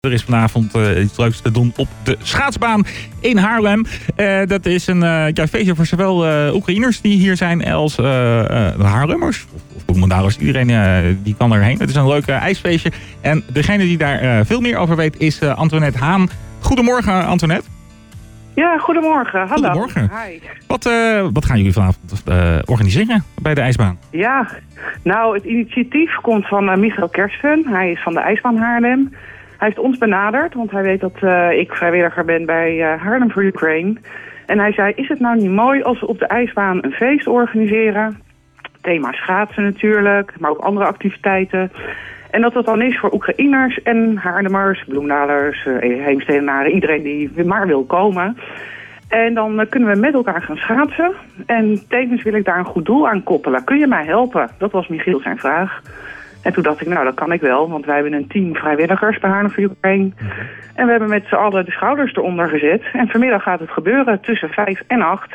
Er is vanavond uh, iets leuks te doen op de schaatsbaan in Haarlem. Uh, dat is een uh, ja, feestje voor zowel Oekraïners die hier zijn als Haarlemmers. Of, Bloemendalers. Iedereen die kan erheen. Het is een leuk ijsfeestje. En degene die daar veel meer over weet is Antoinette Haan. Goedemorgen Antoinette. Ja, goedemorgen. Hallo. Goedemorgen. Hi. Wat, wat gaan jullie vanavond organiseren bij de ijsbaan? Ja, nou het initiatief komt van Michael Kersten. Hij is van de ijsbaan Haarlem. Hij heeft ons benaderd, want hij weet dat uh, ik vrijwilliger ben bij uh, Haarlem for Ukraine. En hij zei, is het nou niet mooi als we op de ijsbaan een feest organiseren? Thema schaatsen natuurlijk, maar ook andere activiteiten. En dat dat dan is voor Oekraïners en Haarlemers, Bloemdalers, uh, Heemstedenaren, iedereen die maar wil komen. En dan kunnen we met elkaar gaan schaatsen. En tevens wil ik daar een goed doel aan koppelen. Kun je mij helpen? Dat was Michiel zijn vraag. En toen dacht ik, nou dat kan ik wel, want wij hebben een team vrijwilligers bij Haarlem voor Ukraine. Mhm. En we hebben met z'n allen de schouders eronder gezet. En vanmiddag gaat het gebeuren tussen vijf en acht.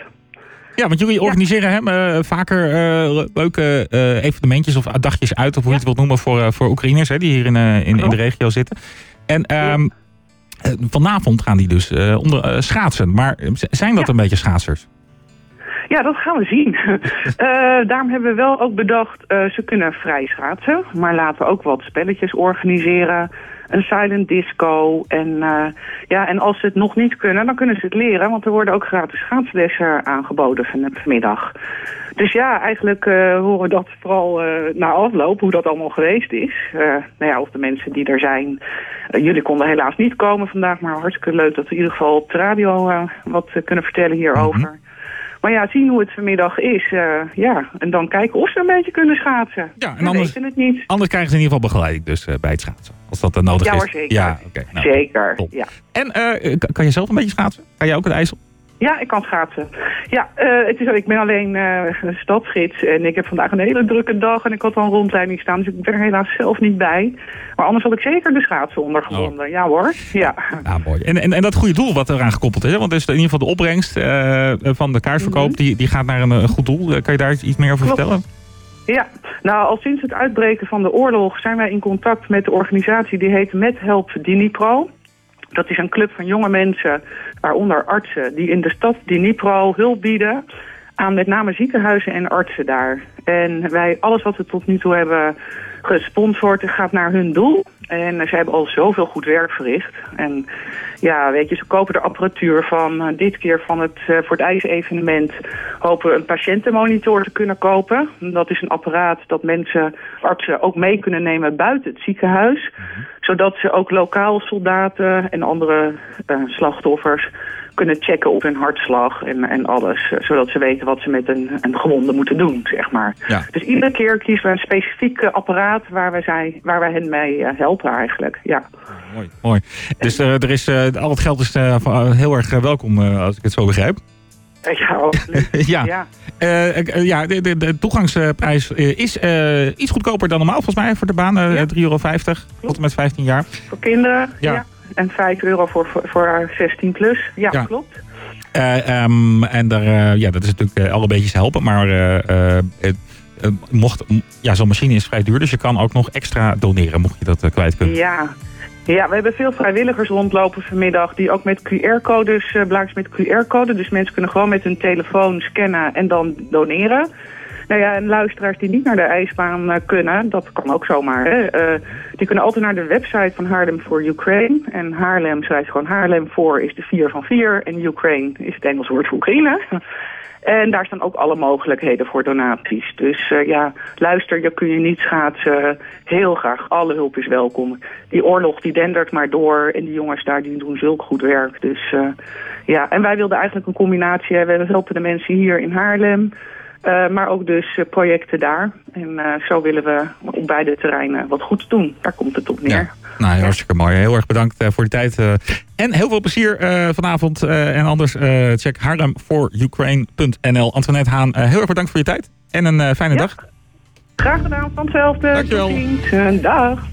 Ja, want jullie organiseren hem uh, vaker uh, leuke uh, evenementjes of dagjes uit, of hoe je het wilt noemen, voor, voor Oekraïners hè, die hier in, in, in, de regio zitten. En um, vanavond gaan die dus onder, schaatsen. Maar zijn dat een beetje schaatsers? Ja, dat gaan we zien. uh, daarom hebben we wel ook bedacht, uh, ze kunnen vrij schaatsen. Maar laten we ook wat spelletjes organiseren. Een silent disco. En, uh, ja, en als ze het nog niet kunnen, dan kunnen ze het leren. Want er worden ook gratis schaatslessen aangeboden van, vanmiddag. Dus ja, eigenlijk horen we dat vooral na afloop, hoe dat allemaal geweest is. nou ja, of de mensen die er zijn. jullie konden helaas niet komen vandaag, maar hartstikke leuk dat we in ieder geval op de radio wat kunnen vertellen hierover. Mm maar ja, zien hoe het vanmiddag is. Uh, ja, en dan kijken of ze een beetje kunnen schaatsen. Ja, en anders, het niet. anders krijgen ze in ieder geval begeleiding dus uh, bij het schaatsen. Als dat dan nodig ja, is. Zeker. Ja, okay, nou, zeker. Ja. En uh, kan je zelf een beetje schaatsen? Kan jij ook het ijsel? Ja, ik kan schaatsen. Ja, uh, het is, ik ben alleen uh, stadsgids en ik heb vandaag een hele drukke dag en ik had al een rondleiding staan, dus ik ben er helaas zelf niet bij. Maar anders had ik zeker de schaatsen ondergevonden. Oh. Ja hoor, ja. ja mooi. En, en, en dat goede doel wat eraan gekoppeld is, hè? want is in ieder geval de opbrengst uh, van de kaartverkoop, mm die, die gaat naar een, een, goed doel. Kan je daar iets meer over vertellen? Ja, nou al sinds het uitbreken van de oorlog zijn wij in contact met de organisatie die heet Met Help Dinipro. Dat is een club van jonge mensen, waaronder artsen, die in de stad Dnipro hulp bieden aan met name ziekenhuizen en artsen daar. En wij, alles wat we tot nu toe hebben gesponsord, gaat naar hun doel. En ze hebben al zoveel goed werk verricht. En ja, weet je, ze kopen de apparatuur van dit keer van het uh, voor het ijsevenement hopen we een patiëntenmonitor te kunnen kopen. Dat is een apparaat dat mensen, artsen ook mee kunnen nemen buiten het ziekenhuis. Zodat ze ook lokaal soldaten en andere uh, slachtoffers kunnen checken op hun hartslag en, en alles. Zodat ze weten wat ze met een, een gewonde moeten doen, zeg maar. Ja. Dus iedere keer kiezen we een specifiek apparaat waar wij, zij, waar wij hen mee helpen eigenlijk. Ja. mooi, mooi. Dus uh, er is, uh, al het geld is uh, heel erg welkom, als ik het zo begrijp. Ja, absoluut. ja. Ja. ja, de, de, de toegangsprijs is iets goedkoper dan normaal volgens mij voor de baan. Ja. 3,50 euro tot en met 15 jaar. Voor kinderen, ja. En 5 euro voor, voor, voor 16 plus. Ja, ja. klopt. Uh, um, en daar, uh, ja, dat is natuurlijk alle beetjes helpen. Maar mocht, ja, zo'n machine is vrij duur. Dus je kan ook nog extra doneren, mocht je dat kwijt kunnen. Ja. Ja, we hebben veel vrijwilligers rondlopen vanmiddag die ook met QR-codes, uh, met QR-code. Dus mensen kunnen gewoon met hun telefoon scannen en dan doneren. Nou ja, en luisteraars die niet naar de ijsbaan uh, kunnen, dat kan ook zomaar. Hè? Uh, die kunnen altijd naar de website van Haarlem voor Ukraine. En Haarlem schrijft gewoon Haarlem voor is de 4 van 4 en Ukraine is het Engels woord voor Oekraïne. En daar staan ook alle mogelijkheden voor donaties. Dus uh, ja, luister, je kun je niet schaatsen. Heel graag, alle hulp is welkom. Die oorlog die dendert maar door en die jongens daar die doen zulk goed werk. Dus ja, en wij wilden eigenlijk een combinatie hebben. We helpen de mensen hier in Haarlem. Uh, maar ook dus uh, projecten daar. En uh, zo willen we op beide terreinen wat goed doen. Daar komt het op neer. Ja. Nou, hartstikke mooi. Heel erg bedankt voor de tijd. en heel veel plezier vanavond. en anders check haarlemforukraine.nl. Antoinette Haan, heel erg bedankt voor je tijd. En een fijne ja. dag. Graag gedaan, van hetzelfde. Dankjewel. Tot ziens. Dag.